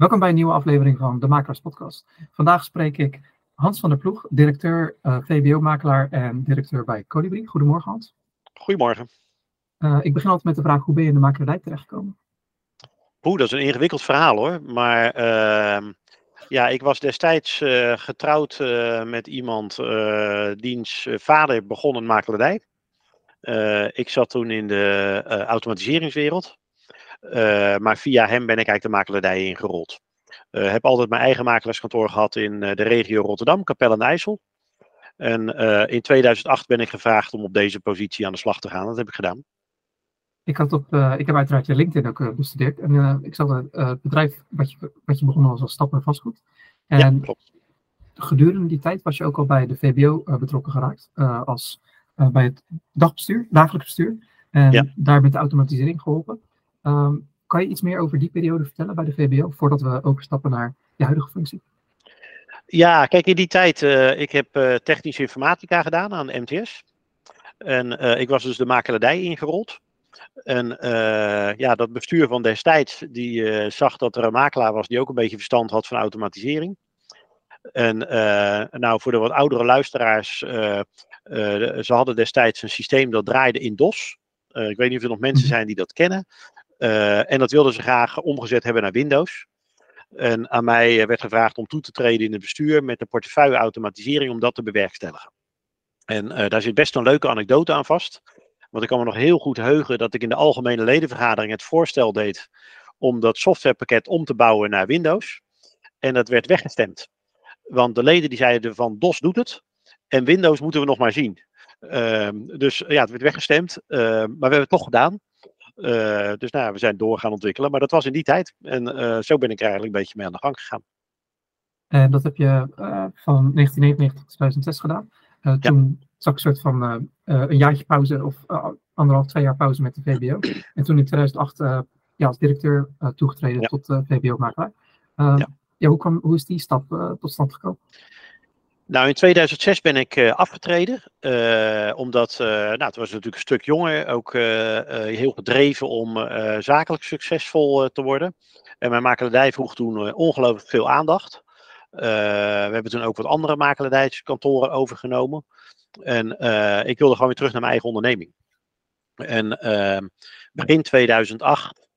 Welkom bij een nieuwe aflevering van de Makelaars Podcast. Vandaag spreek ik Hans van der Ploeg, directeur uh, VBO-makelaar en directeur bij Colibri. Goedemorgen Hans. Goedemorgen. Uh, ik begin altijd met de vraag, hoe ben je in de makelaardij terechtgekomen? Oeh, dat is een ingewikkeld verhaal hoor. Maar uh, ja, ik was destijds uh, getrouwd met iemand, diens vader begon een makelaardij. ik zat toen in de automatiseringswereld. Uh, maar via hem ben ik eigenlijk de makelaardij ingerold. Uh, heb altijd mijn eigen makelaarskantoor gehad in uh, de regio Rotterdam, Capelle en IJssel. En in 2008 ben ik gevraagd om op deze positie aan de slag te gaan. Dat heb ik gedaan. Ik, had op, ik heb uiteraard je LinkedIn ook bestudeerd. En ik zag het bedrijf wat je, wat je begonnen was als Stappen Vastgoed. En ja, klopt. Gedurende die tijd was je ook al bij de VBO betrokken geraakt. als, bij het dagbestuur, dagelijks bestuur. En ja. daar met de automatisering geholpen. Um, kan je iets meer over die periode vertellen bij de VBO, voordat we overstappen naar je huidige functie? Ja, kijk, in die tijd, uh, ik heb uh, technische informatica gedaan aan de MTS. En uh, ik was dus de makelaardij ingerold. En ja, dat bestuur van destijds, die zag dat er een makelaar was die ook een beetje verstand had van automatisering. En nou, voor de wat oudere luisteraars, ze hadden destijds een systeem dat draaide in DOS. ik weet niet of er nog mensen zijn die dat kennen. Uh, en dat wilden ze graag omgezet hebben naar Windows. En aan mij werd gevraagd om toe te treden in het bestuur met de portefeuille automatisering om dat te bewerkstelligen. En uh, daar zit best een leuke anekdote aan vast. Want ik kan me nog heel goed heugen dat ik in de algemene ledenvergadering het voorstel deed om dat softwarepakket om te bouwen naar Windows. En dat werd weggestemd. Want de leden die zeiden van DOS doet het en Windows moeten we nog maar zien. Uh, dus ja, het werd weggestemd, uh, maar we hebben het toch gedaan. Uh, dus nou, we zijn door gaan ontwikkelen, maar dat was in die tijd. En uh, zo ben ik er eigenlijk een beetje mee aan de gang gegaan. En dat heb je uh, van 1999 tot 2006 gedaan. toen ja. zag ik een soort van een jaartje pauze of anderhalf, twee jaar pauze met de VBO. En toen in 2008 ja, als directeur toegetreden ja. tot VBO-makelaar. Ja. ja. hoe, kwam, hoe is die stap tot stand gekomen? Nou, in 2006 ben ik uh, afgetreden, uh, omdat, uh, nou, het was natuurlijk een stuk jonger, ook heel gedreven om zakelijk succesvol te worden. En mijn makelaardij vroeg toen ongelooflijk veel aandacht. we hebben toen ook wat andere makelaardijskantoren overgenomen. En ik wilde gewoon weer terug naar mijn eigen onderneming. En ehm, begin 2008,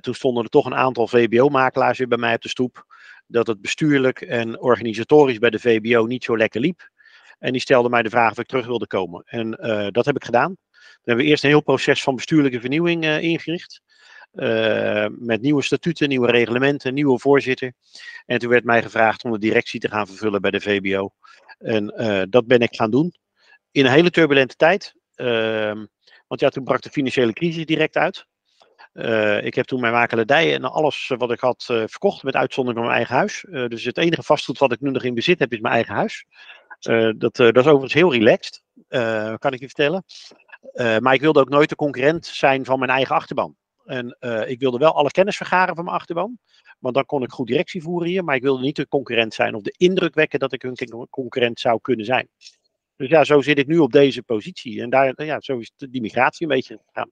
toen stonden er toch een aantal VBO-makelaars weer bij mij op de stoep dat het bestuurlijk en organisatorisch bij de VBO niet zo lekker liep. En die stelde mij de vraag of ik terug wilde komen. En uh, dat heb ik gedaan. Dan hebben we eerst een heel proces van bestuurlijke vernieuwing uh, ingericht. Uh, met nieuwe statuten, nieuwe reglementen, nieuwe voorzitter. En toen werd mij gevraagd om de directie te gaan vervullen bij de VBO. En dat ben ik gaan doen. In een hele turbulente tijd. Ehm, want ja, toen brak de financiële crisis direct uit. Uh, ik heb toen mijn makelaardij en alles wat ik had uh, verkocht, met uitzondering van mijn eigen huis. Dus het enige vastgoed wat ik nu nog in bezit heb, is mijn eigen huis. dat, dat is overigens heel relaxed, kan ik je vertellen. maar ik wilde ook nooit de concurrent zijn van mijn eigen achterban. En ik wilde wel alle kennis vergaren van mijn achterban. Want dan kon ik goed directie voeren hier. Maar ik wilde niet de concurrent zijn of de indruk wekken dat ik een concurrent zou kunnen zijn. Dus ja, zo zit ik nu op deze positie. En daar, ja, zo is die migratie een beetje gegaan.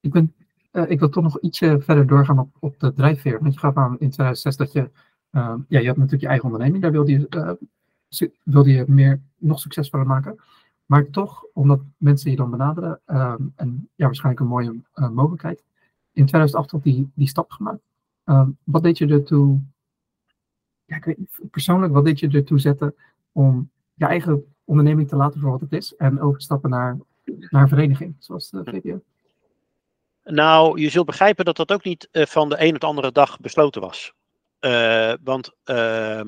Ik ben uh, ik wil toch nog ietsje verder doorgaan op, op de drijfveer. Want je gaat aan in 2006 dat je, uh, ja, je had natuurlijk je eigen onderneming, daar wilde je, uh, wilde je meer, nog succesvoller maken. Maar toch, omdat mensen je dan benaderen, en ja, waarschijnlijk een mooie mogelijkheid, in 2008 had die, die stap gemaakt. wat deed je ertoe, ja, ik weet persoonlijk, wat deed je ertoe zetten om je eigen onderneming te laten voor wat het is en overstappen naar, naar vereniging, zoals de VDO? Nou, je zult begrijpen dat dat ook niet uh, van de een op de andere dag besloten was. Uh, want, uh,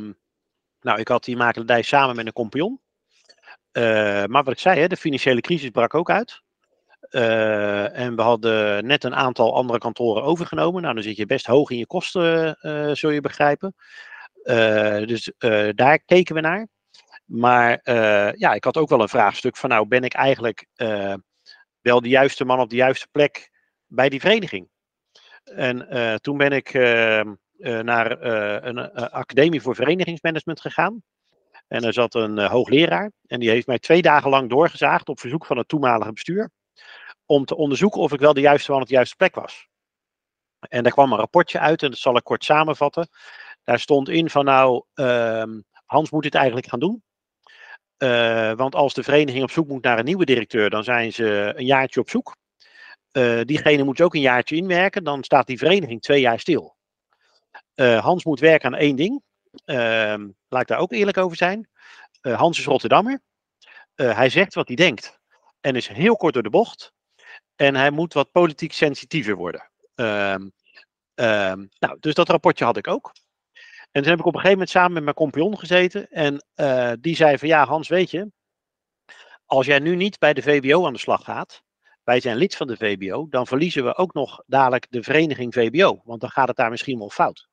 nou, ik had die makelaardij samen met een compagnon. Uh, maar wat ik zei, hè, de financiële crisis brak ook uit. en we hadden net een aantal andere kantoren overgenomen. Nou, dan zit je best hoog in je kosten, zul je begrijpen. dus daar keken we naar. Maar ja, ik had ook wel een vraagstuk van, nou, ben ik eigenlijk wel de juiste man op de juiste plek bij die vereniging. En uh, toen ben ik uh, uh, naar een academie voor verenigingsmanagement gegaan. En er zat een hoogleraar. En die heeft mij twee dagen lang doorgezaagd op verzoek van het toenmalige bestuur. Om te onderzoeken of ik wel de juiste man op de juiste plek was. En daar kwam een rapportje uit en dat zal ik kort samenvatten. Daar stond in van nou, ehm, Hans moet dit eigenlijk gaan doen. Want als de vereniging op zoek moet naar een nieuwe directeur, dan zijn ze een jaartje op zoek. Uh, diegene moet ook een jaartje inwerken, dan staat die vereniging twee jaar stil. Uh, Hans moet werken aan één ding. Ehm, laat ik daar ook eerlijk over zijn. Hans is Rotterdammer. hij zegt wat hij denkt. En is heel kort door de bocht. En hij moet wat politiek sensitiever worden. Ehm, ehm, nou, dus dat rapportje had ik ook. En toen heb ik op een gegeven moment samen met mijn compagnon gezeten. En die zei van ja, Hans, weet je, als jij nu niet bij de VBO aan de slag gaat, wij zijn lid van de VBO, dan verliezen we ook nog dadelijk de vereniging VBO. Want dan gaat het daar misschien wel fout.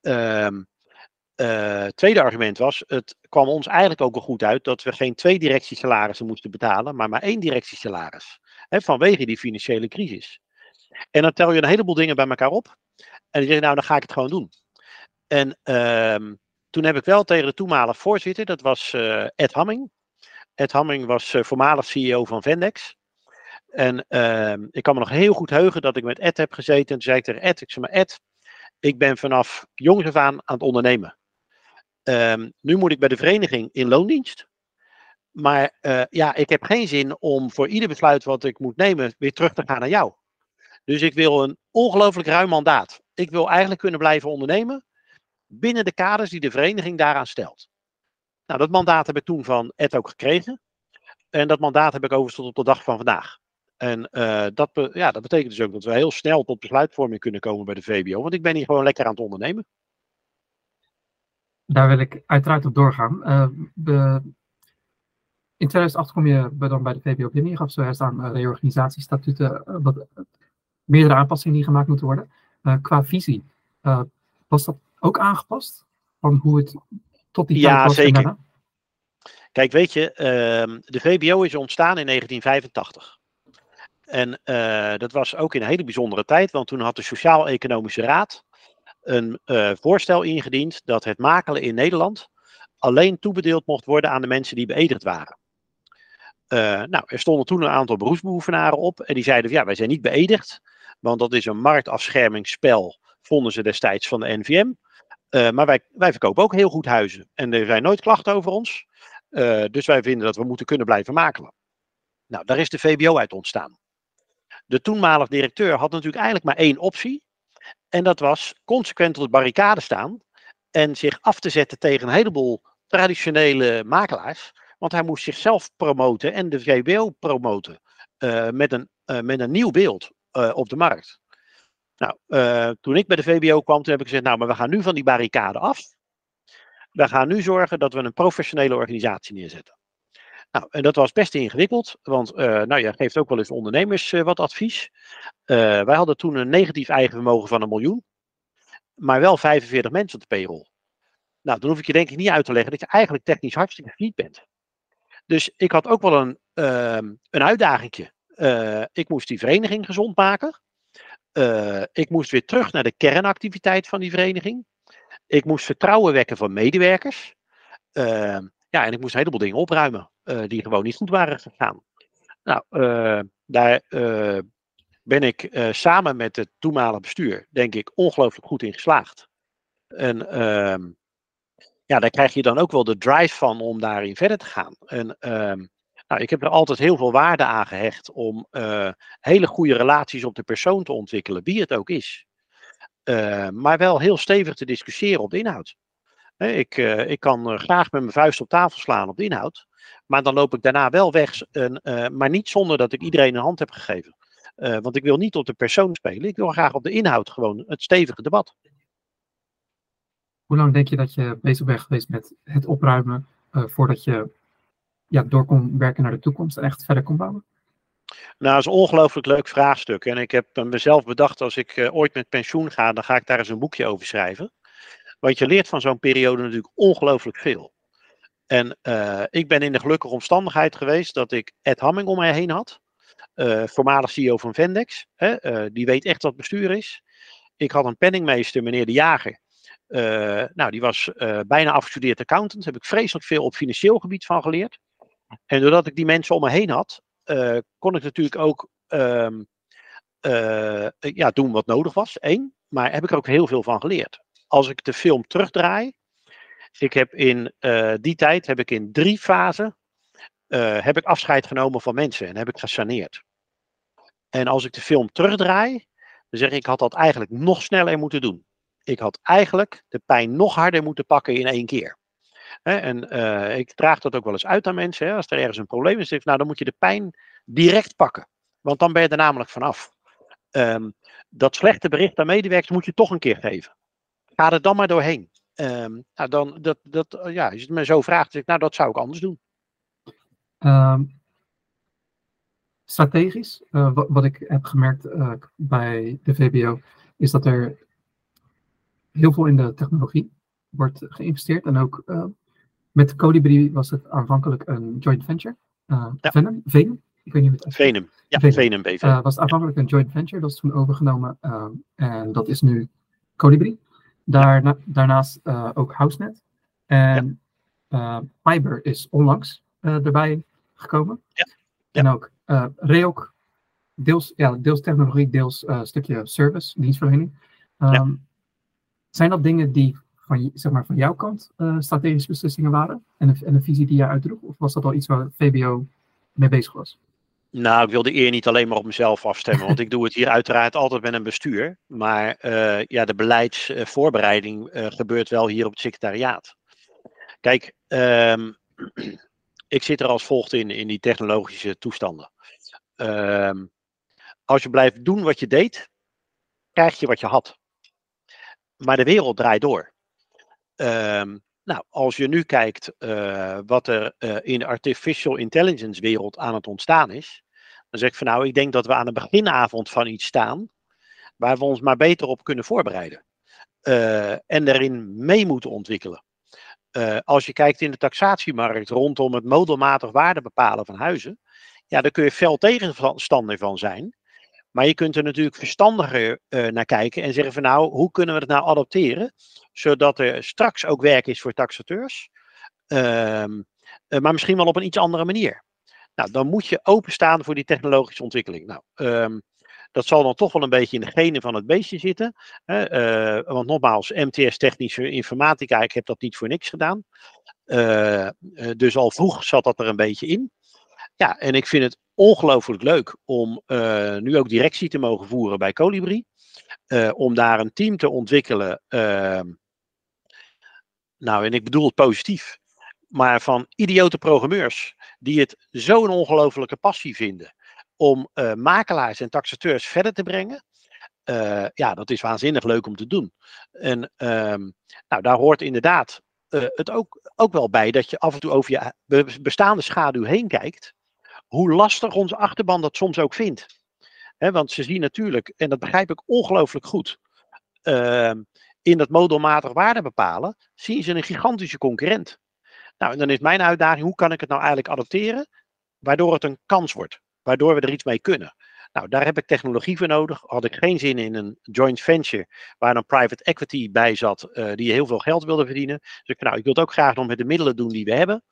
Um, tweede argument was, het kwam ons eigenlijk ook wel goed uit dat we geen twee directiesalarissen moesten betalen, maar maar één directiesalaris. Vanwege die financiële crisis. En dan tel je een heleboel dingen bij elkaar op. En die zeggen, nou dan ga ik het gewoon doen. En uh, toen heb ik wel tegen de toenmalige voorzitter, dat was uh, Ed Hamming. Ed Hamming was uh, voormalig CEO van Vendex. En ehm, ik kan me nog heel goed heugen dat ik met Ed heb gezeten. En toen zei ik tegen Ed, ik zei maar Ed, ik ben vanaf jongs af aan aan het ondernemen. Um, nu moet ik bij de vereniging in loondienst. Maar uh, ja, ik heb geen zin om voor ieder besluit wat ik moet nemen weer terug te gaan naar jou. Dus ik wil een ongelooflijk ruim mandaat. Ik wil eigenlijk kunnen blijven ondernemen binnen de kaders die de vereniging daaraan stelt. Nou, dat mandaat heb ik toen van Ed ook gekregen. En dat mandaat heb ik overigens tot op de dag van vandaag. En uh, dat, be ja, dat betekent dus ook dat we heel snel tot besluitvorming kunnen komen bij de VBO. Want ik ben hier gewoon lekker aan het ondernemen. Daar wil ik uiteraard op doorgaan. Uh, de... In 2008 kom je dan bij de VBO binnen. Je gaf zo staan uh, reorganisatiestatuten, wat, meerdere aanpassingen die gemaakt moeten worden. qua visie, was dat ook aangepast? Van hoe het tot die ja, tijd was? Zeker. Kijk, weet je, uh, de VBO is ontstaan in 1985. En uh, dat was ook in een hele bijzondere tijd, want toen had de Sociaal-Economische Raad een uh, voorstel ingediend dat het makelen in Nederland alleen toebedeeld mocht worden aan de mensen die beëdigd waren. Uh, nou, er stonden toen een aantal beroepsbeoefenaren op en die zeiden ja, wij zijn niet beëdigd, want dat is een marktafschermingsspel, vonden ze destijds van de NVM. Maar wij, wij verkopen ook heel goed huizen. En er zijn nooit klachten over ons. Dus wij vinden dat we moeten kunnen blijven makelen. Nou, daar is de VBO uit ontstaan. De toenmalig directeur had natuurlijk eigenlijk maar één optie. En dat was consequent op de barricade staan. En zich af te zetten tegen een heleboel traditionele makelaars. Want hij moest zichzelf promoten en de VBO promoten. Uh, met, een, met een nieuw beeld op de markt. Nou, toen ik bij de VBO kwam, toen heb ik gezegd, nou, maar we gaan nu van die barricade af. We gaan nu zorgen dat we een professionele organisatie neerzetten. Nou, en dat was best ingewikkeld, want uh, nou, je geeft ook wel eens ondernemers uh, wat advies. wij hadden toen een negatief eigen vermogen van een miljoen, maar wel 45 mensen op de payroll. Nou, dan hoef ik je denk ik niet uit te leggen dat je eigenlijk technisch hartstikke failliet bent. Dus ik had ook wel een, ehm, een uitdagingje. ik moest die vereniging gezond maken. Ik moest weer terug naar de kernactiviteit van die vereniging. Ik moest vertrouwen wekken van medewerkers. Uh, ja, en ik moest een heleboel dingen opruimen die gewoon niet goed waren gegaan. Nou, daar ben ik samen met het toenmalige bestuur, denk ik, ongelooflijk goed in geslaagd. En ehm, ja, daar krijg je dan ook wel de drive van om daarin verder te gaan. En ehm, nou, ik heb er altijd heel veel waarde aan gehecht om hele goede relaties op de persoon te ontwikkelen, wie het ook is. Maar wel heel stevig te discussiëren op de inhoud. Ik, uh, ik kan graag met mijn vuist op tafel slaan op de inhoud, maar dan loop ik daarna wel weg, en, maar niet zonder dat ik iedereen een hand heb gegeven. want ik wil niet op de persoon spelen, ik wil graag op de inhoud gewoon het stevige debat. Hoe lang denk je dat je bezig bent geweest met het opruimen voordat je ja, door kon werken naar de toekomst en echt verder kon bouwen? Nou, dat is een ongelooflijk leuk vraagstuk. En ik heb mezelf bedacht, als ik uh, ooit met pensioen ga, dan ga ik daar eens een boekje over schrijven. Want je leert van zo'n periode natuurlijk ongelooflijk veel. En uh, ik ben in de gelukkige omstandigheid geweest dat ik Ed Hamming om mij heen had. Uh, voormalig CEO van Vendex. Hè, die weet echt wat bestuur is. Ik had een penningmeester, meneer De Jager. nou, die was bijna afgestudeerd accountant. Daar heb ik vreselijk veel op financieel gebied van geleerd. En doordat ik die mensen om me heen had, kon ik natuurlijk ook um, ja, doen wat nodig was, één. Maar heb ik er ook heel veel van geleerd. Als ik de film terugdraai, ik heb in die tijd heb ik in drie fasen heb ik afscheid genomen van mensen en heb ik gesaneerd. En als ik de film terugdraai, dan zeg ik, ik had dat eigenlijk nog sneller moeten doen. Ik had eigenlijk de pijn nog harder moeten pakken in één keer. en uh, ik draag dat ook wel eens uit aan mensen. Hè, als er ergens een probleem is, nou, dan moet je de pijn direct pakken. Want dan ben je er namelijk vanaf. Um, dat slechte bericht aan medewerkers moet je toch een keer geven. Ga er dan maar doorheen. Um, nou, dan, dat, dat, ja, als je het me zo vraagt, zeg ik, nou, dat zou ik anders doen. Um, strategisch, uh, wat, wat, ik heb gemerkt uh, bij de VBO, is dat er heel veel in de technologie wordt geïnvesteerd. En ook uh, met Colibri was het aanvankelijk een joint venture. Ja. Venom, Venom, ik weet niet wat het Venom, ja, Venom, Venom BV. was het aanvankelijk een joint venture, dat is toen overgenomen en dat is nu Colibri. Daarna, daarnaast ook HouseNet. En ja. Fiber is onlangs erbij gekomen. Ja. En ook Reok, deels, ja, deels technologie, deels stukje service, dienstverlening. Um, ja. Zijn dat dingen die van, zeg maar, van jouw kant uh, strategische beslissingen waren? En een, en een visie die jij uitdroeg? Of was dat al iets waar VBO mee bezig was? Nou, ik wil de eer niet alleen maar op mezelf afstemmen, want ik doe het hier uiteraard altijd met een bestuur. Maar uh, ja, de beleidsvoorbereiding uh, gebeurt wel hier op het secretariaat. Kijk, um, ik zit er als volgt in, in die technologische toestanden. Uh, als je blijft doen wat je deed, krijg je wat je had. Maar de wereld draait door. Uh, nou, als je nu kijkt uh, wat er uh, in de artificial intelligence wereld aan het ontstaan is, dan zeg ik van nou, ik denk dat we aan de beginavond van iets staan waar we ons maar beter op kunnen voorbereiden. Uh, en daarin mee moeten ontwikkelen. Als je kijkt in de taxatiemarkt rondom het modelmatig waarde bepalen van huizen, ja, daar kun je fel tegenstander van zijn. Maar je kunt er natuurlijk verstandiger uh, naar kijken en zeggen van nou, hoe kunnen we het nou adopteren, zodat er straks ook werk is voor taxateurs, uh, maar misschien wel op een iets andere manier. Nou, dan moet je openstaan voor die technologische ontwikkeling. Nou, um, dat zal dan toch wel een beetje in de genen van het beestje zitten. Hè? Uh, want nogmaals, MTS technische informatica, ik heb dat niet voor niks gedaan. Dus al vroeg zat dat er een beetje in. Ja, en ik vind het ongelooflijk leuk om nu ook directie te mogen voeren bij Colibri. om daar een team te ontwikkelen. Ehm, nou, en ik bedoel het positief. Maar van idiote programmeurs die het zo'n ongelofelijke passie vinden om uh, makelaars en taxateurs verder te brengen. Ja, dat is waanzinnig leuk om te doen. En um, nou, daar hoort inderdaad het ook, ook wel bij dat je af en toe over je bestaande schaduw heen kijkt. Hoe lastig onze achterban dat soms ook vindt. Want ze zien natuurlijk, en dat begrijp ik ongelooflijk goed, uh, in dat modelmatig waarde bepalen, zien ze een gigantische concurrent. Nou, en dan is mijn uitdaging, hoe kan ik het nou eigenlijk adopteren, waardoor het een kans wordt waardoor we er iets mee kunnen. Nou, daar heb ik technologie voor nodig. Had ik geen zin in een joint venture waar een private equity bij zat uh, die heel veel geld wilde verdienen. Dus ik, nou, ik wil het ook graag nog met de middelen doen die we hebben.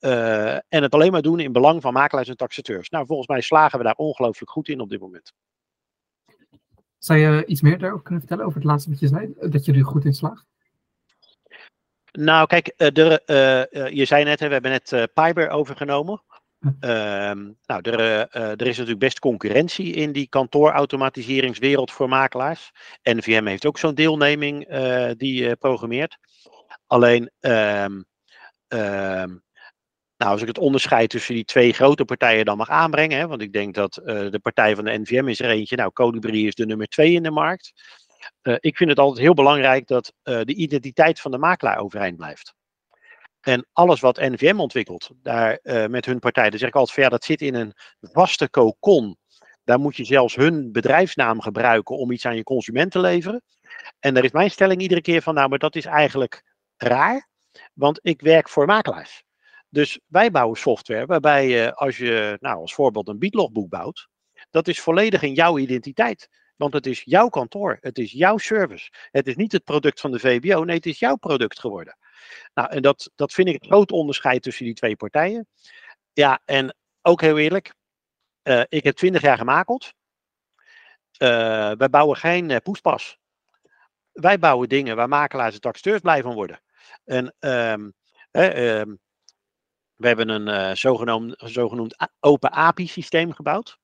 Uh, en het alleen maar doen in belang van makelaars en taxateurs. Nou, volgens mij slagen we daar ongelooflijk goed in op dit moment. Zou je iets meer daarover kunnen vertellen over het laatste wat je zei? Dat je er goed in slaagt? Nou, kijk, de, uh, je zei net, we hebben net Piber overgenomen. Ehm, nou, er, uh, er, is natuurlijk best concurrentie in die kantoorautomatiseringswereld voor makelaars. NVM heeft ook zo'n deelneming uh, die programmeert. Alleen, um, um, nou, als ik het onderscheid tussen die twee grote partijen dan mag aanbrengen, hè, want ik denk dat de partij van de NVM is er eentje, nou, Colibri is de nummer twee in de markt. ik vind het altijd heel belangrijk dat de identiteit van de makelaar overeind blijft. En alles wat NVM ontwikkelt, daar uh, met hun partij, dan zeg ik altijd, ja, dat zit in een vaste cocon. Daar moet je zelfs hun bedrijfsnaam gebruiken om iets aan je consument te leveren. En daar is mijn stelling iedere keer van, nou, maar dat is eigenlijk raar, want ik werk voor makelaars. Dus wij bouwen software waarbij je, als je, nou, als voorbeeld een biedlogboek bouwt, dat is volledig in jouw identiteit. Want het is jouw kantoor, het is jouw service. Het is niet het product van de VBO, nee, het is jouw product geworden. Nou, en dat, dat vind ik het groot onderscheid tussen die twee partijen. Ja, en ook heel eerlijk, uh, ik heb twintig jaar gemakeld. wij bouwen geen poespas. Wij bouwen dingen waar makelaars en taxateurs blij van worden. En ehm, ehm, we hebben een uh, zogenoemd, zogenoemd open API-systeem gebouwd.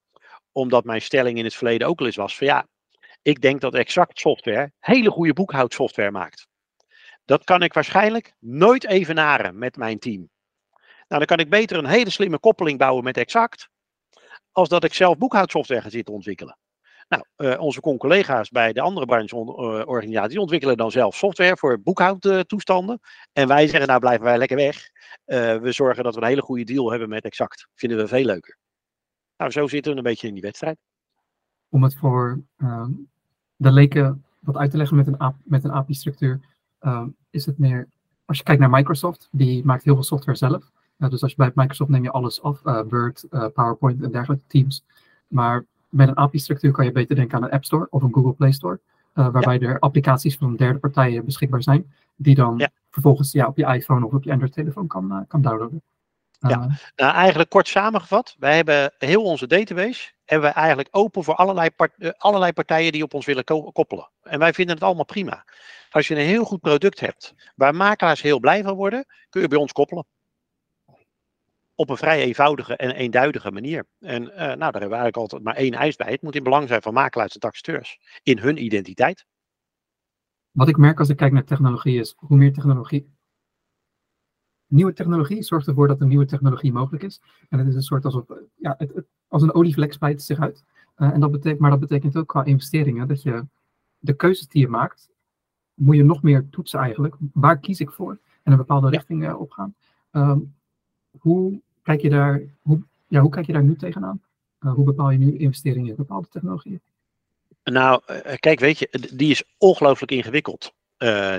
Omdat mijn stelling in het verleden ook al eens was van ja, ik denk dat Exact Software hele goede boekhoudsoftware maakt. Dat kan ik waarschijnlijk nooit evenaren met mijn team. Nou, dan kan ik beter een hele slimme koppeling bouwen met Exact, als dat ik zelf boekhoudsoftware ga zitten ontwikkelen. Nou, uh, onze collega's bij de andere brancheorganisaties ontwikkelen dan zelf software voor boekhoudtoestanden. En wij zeggen, nou blijven wij lekker weg. Uh, we zorgen dat we een hele goede deal hebben met Exact. Vinden we veel leuker. Nou, zo zitten we een beetje in die wedstrijd. Om het voor uh, de leken wat uit te leggen met een, met een API-structuur, ehm, is het meer, als je kijkt naar Microsoft, die maakt heel veel software zelf. dus als je bij Microsoft neem je alles af, uh, Word, PowerPoint en dergelijke, Teams. Maar met een API-structuur kan je beter denken aan een App Store of een Google Play Store. Uh, waarbij er applicaties van derde partijen beschikbaar zijn. Die dan vervolgens ja, op je iPhone of op je Android-telefoon kan, kan downloaden. Ja, nou, eigenlijk kort samengevat. Wij hebben heel onze database hebben we eigenlijk open voor allerlei, part, allerlei partijen die op ons willen ko koppelen. En wij vinden het allemaal prima. Als je een heel goed product hebt waar makelaars heel blij van worden, kun je bij ons koppelen op een vrij eenvoudige en eenduidige manier. En uh, nou, daar hebben we eigenlijk altijd maar één eis bij. Het moet in belang zijn van makelaars en taxateurs. In hun identiteit. Wat ik merk als ik kijk naar technologie is, hoe meer technologie... Nieuwe technologie zorgt ervoor dat een nieuwe technologie mogelijk is. En het is een soort alsof, ja, het, het, als een olievlek spijt zich uit. Uh, en dat betekent, maar dat betekent ook qua investeringen dat je de keuzes die je maakt, moet je nog meer toetsen eigenlijk. Waar kies ik voor? En een bepaalde richting uh, opgaan. Um, hoe kijk je daar, hoe, ja, hoe kijk je daar nu tegenaan? Uh, hoe bepaal je nu investeringen in bepaalde technologieën? Nou, kijk, weet je, die is ongelooflijk ingewikkeld,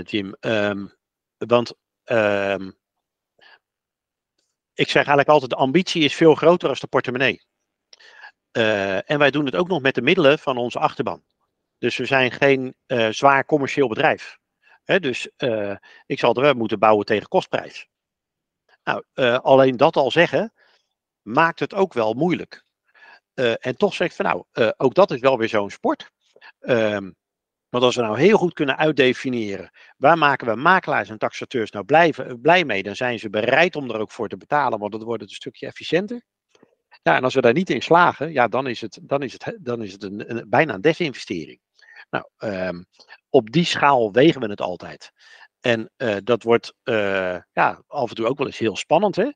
Jim. Um, want um, ik zeg eigenlijk altijd, de ambitie is veel groter dan de portemonnee. en wij doen het ook nog met de middelen van onze achterban. Dus we zijn geen zwaar commercieel bedrijf. Hè, dus ik zal er wel moeten bouwen tegen kostprijs. Nou, alleen dat al zeggen, maakt het ook wel moeilijk. En toch zeg ik van nou, ook dat is wel weer zo'n sport. Um, want als we nou heel goed kunnen uitdefiniëren, waar maken we makelaars en taxateurs nou blij, blij mee, dan zijn ze bereid om er ook voor te betalen, want dan wordt het een stukje efficiënter. Ja, en als we daar niet in slagen, ja, dan is het, dan is het, dan is het een, bijna een desinvestering. Nou, um, op die schaal wegen we het altijd. En uh, dat wordt uh, ja, af en toe ook wel eens heel spannend. Hè?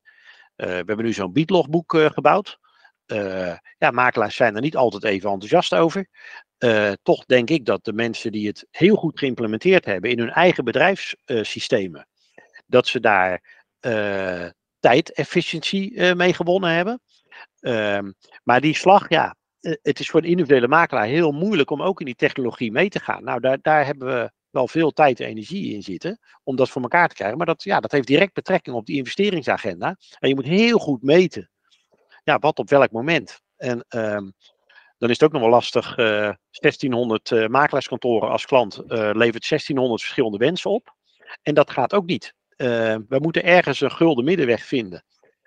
We hebben nu zo'n beatlogboek gebouwd. Ja, makelaars zijn er niet altijd even enthousiast over. toch denk ik dat de mensen die het heel goed geïmplementeerd hebben in hun eigen bedrijfssystemen, dat ze daar tijdefficiëntie mee gewonnen hebben. Ehm, maar die slag, ja, het is voor een individuele makelaar heel moeilijk om ook in die technologie mee te gaan. Nou, daar, daar hebben we wel veel tijd en energie in zitten om dat voor elkaar te krijgen. Maar dat, ja, dat heeft direct betrekking op die investeringsagenda. En je moet heel goed meten ja, wat op welk moment. En um, dan is het ook nog wel lastig. Uh, 1600 uh, makelaarskantoren als klant uh, levert 1600 verschillende wensen op. En dat gaat ook niet. We moeten ergens een gulden middenweg vinden.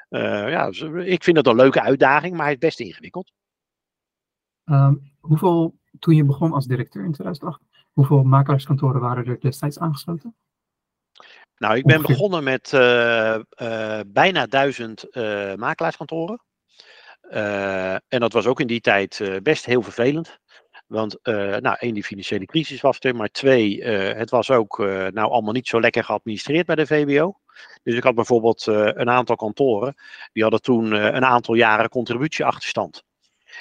ja, dus, ik vind het een leuke uitdaging, maar het is best ingewikkeld. Um, hoeveel, toen je begon als directeur in 2008, Hoeveel makelaarskantoren waren er destijds aangesloten? Nou, ik ben Ongeveer. begonnen met bijna duizend makelaarskantoren. en dat was ook in die tijd best heel vervelend. Want nou, één, die financiële crisis was er. Maar twee, het was ook nou allemaal niet zo lekker geadministreerd bij de VBO. Dus ik had bijvoorbeeld een aantal kantoren. Die hadden toen een aantal jaren contributieachterstand.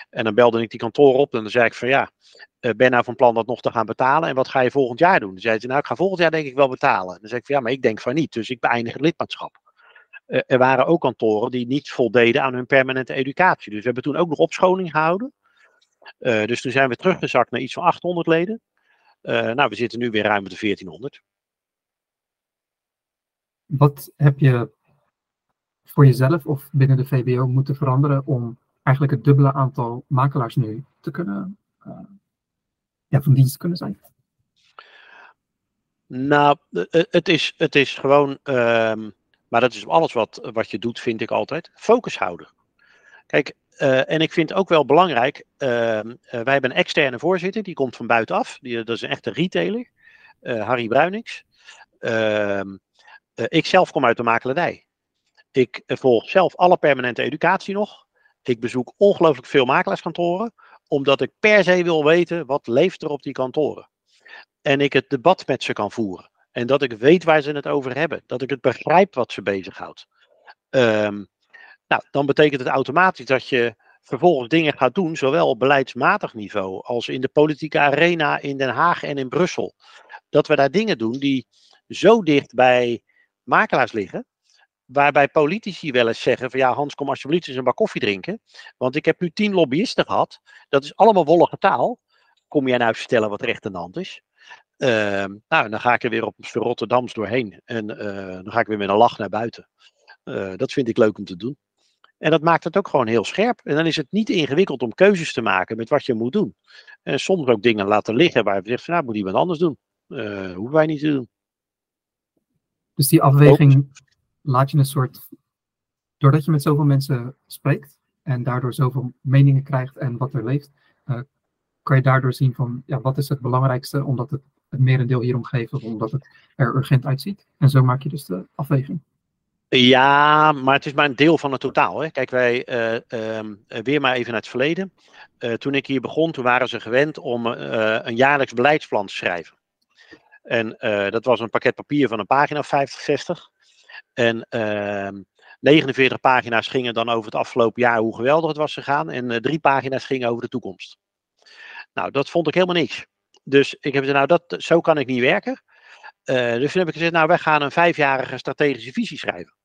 En dan belde ik die kantoor op en dan zei ik van ja, ben nou van plan dat nog te gaan betalen en wat ga je volgend jaar doen? Dan zei ze nou ik ga volgend jaar denk ik wel betalen. Dan zei ik van ja, maar ik denk van niet, dus ik beëindig het lidmaatschap. Uh, er waren ook kantoren die niet voldeden aan hun permanente educatie. Dus we hebben toen ook nog opscholing gehouden. Uh, dus toen zijn we teruggezakt naar iets van 800 leden. nou, we zitten nu weer ruim op de 1400. Wat heb je voor jezelf of binnen de VBO moeten veranderen om eigenlijk het dubbele aantal makelaars nu te kunnen, uh, ja, van dienst kunnen zijn? Nou, het is, het is gewoon, um, maar dat is alles wat, wat je doet, vind ik altijd, focus houden. Kijk, Eh, en ik vind ook wel belangrijk, ehm, wij hebben een externe voorzitter, die komt van buitenaf. Die, dat is een echte retailer, Harry Bruinings. Ehm, ik zelf kom uit de makelaardij. Ik volg zelf alle permanente educatie nog. Ik bezoek ongelooflijk veel makelaarskantoren, omdat ik per se wil weten wat leeft er op die kantoren. En ik het debat met ze kan voeren. En dat ik weet waar ze het over hebben. Dat ik het begrijp wat ze bezighoudt. Um, nou, dan betekent het automatisch dat je vervolgens dingen gaat doen, zowel op beleidsmatig niveau als in de politieke arena in Den Haag en in Brussel. Dat we daar dingen doen die zo dicht bij makelaars liggen, waarbij politici wel eens zeggen van ja Hans kom alsjeblieft eens een bak koffie drinken, want ik heb nu tien lobbyisten gehad, dat is allemaal wollige taal. Kom jij nou vertellen wat recht aan de hand is? Ehm, nou, dan ga ik er weer op Rotterdams doorheen en uh, dan ga ik weer met een lach naar buiten. Uh, dat vind ik leuk om te doen. En dat maakt het ook gewoon heel scherp. En dan is het niet ingewikkeld om keuzes te maken met wat je moet doen. En soms ook dingen laten liggen waar je zegt, van, nou moet iemand anders doen. Uh, hoeven wij niet te doen. Dus die afweging laat je een soort, doordat je met zoveel mensen spreekt en daardoor zoveel meningen krijgt en wat er leeft, kan je daardoor zien van, ja, wat is het belangrijkste, omdat het het merendeel hierom geeft omdat het er urgent uitziet. En zo maak je dus de afweging. Ja, maar het is maar een deel van het totaal. Hè. Kijk, wij uh, uh, weer maar even naar het verleden. Uh, toen ik hier begon, toen waren ze gewend om een jaarlijks beleidsplan te schrijven. En dat was een pakket papier van een pagina 50, 60. En 49 ehm, pagina's gingen dan over het afgelopen jaar, hoe geweldig het was gegaan. En drie pagina's gingen over de toekomst. Nou, dat vond ik helemaal niks. Dus ik heb gezegd, nou, dat, zo kan ik niet werken. dus toen heb ik gezegd, nou, wij gaan een vijfjarige strategische visie schrijven.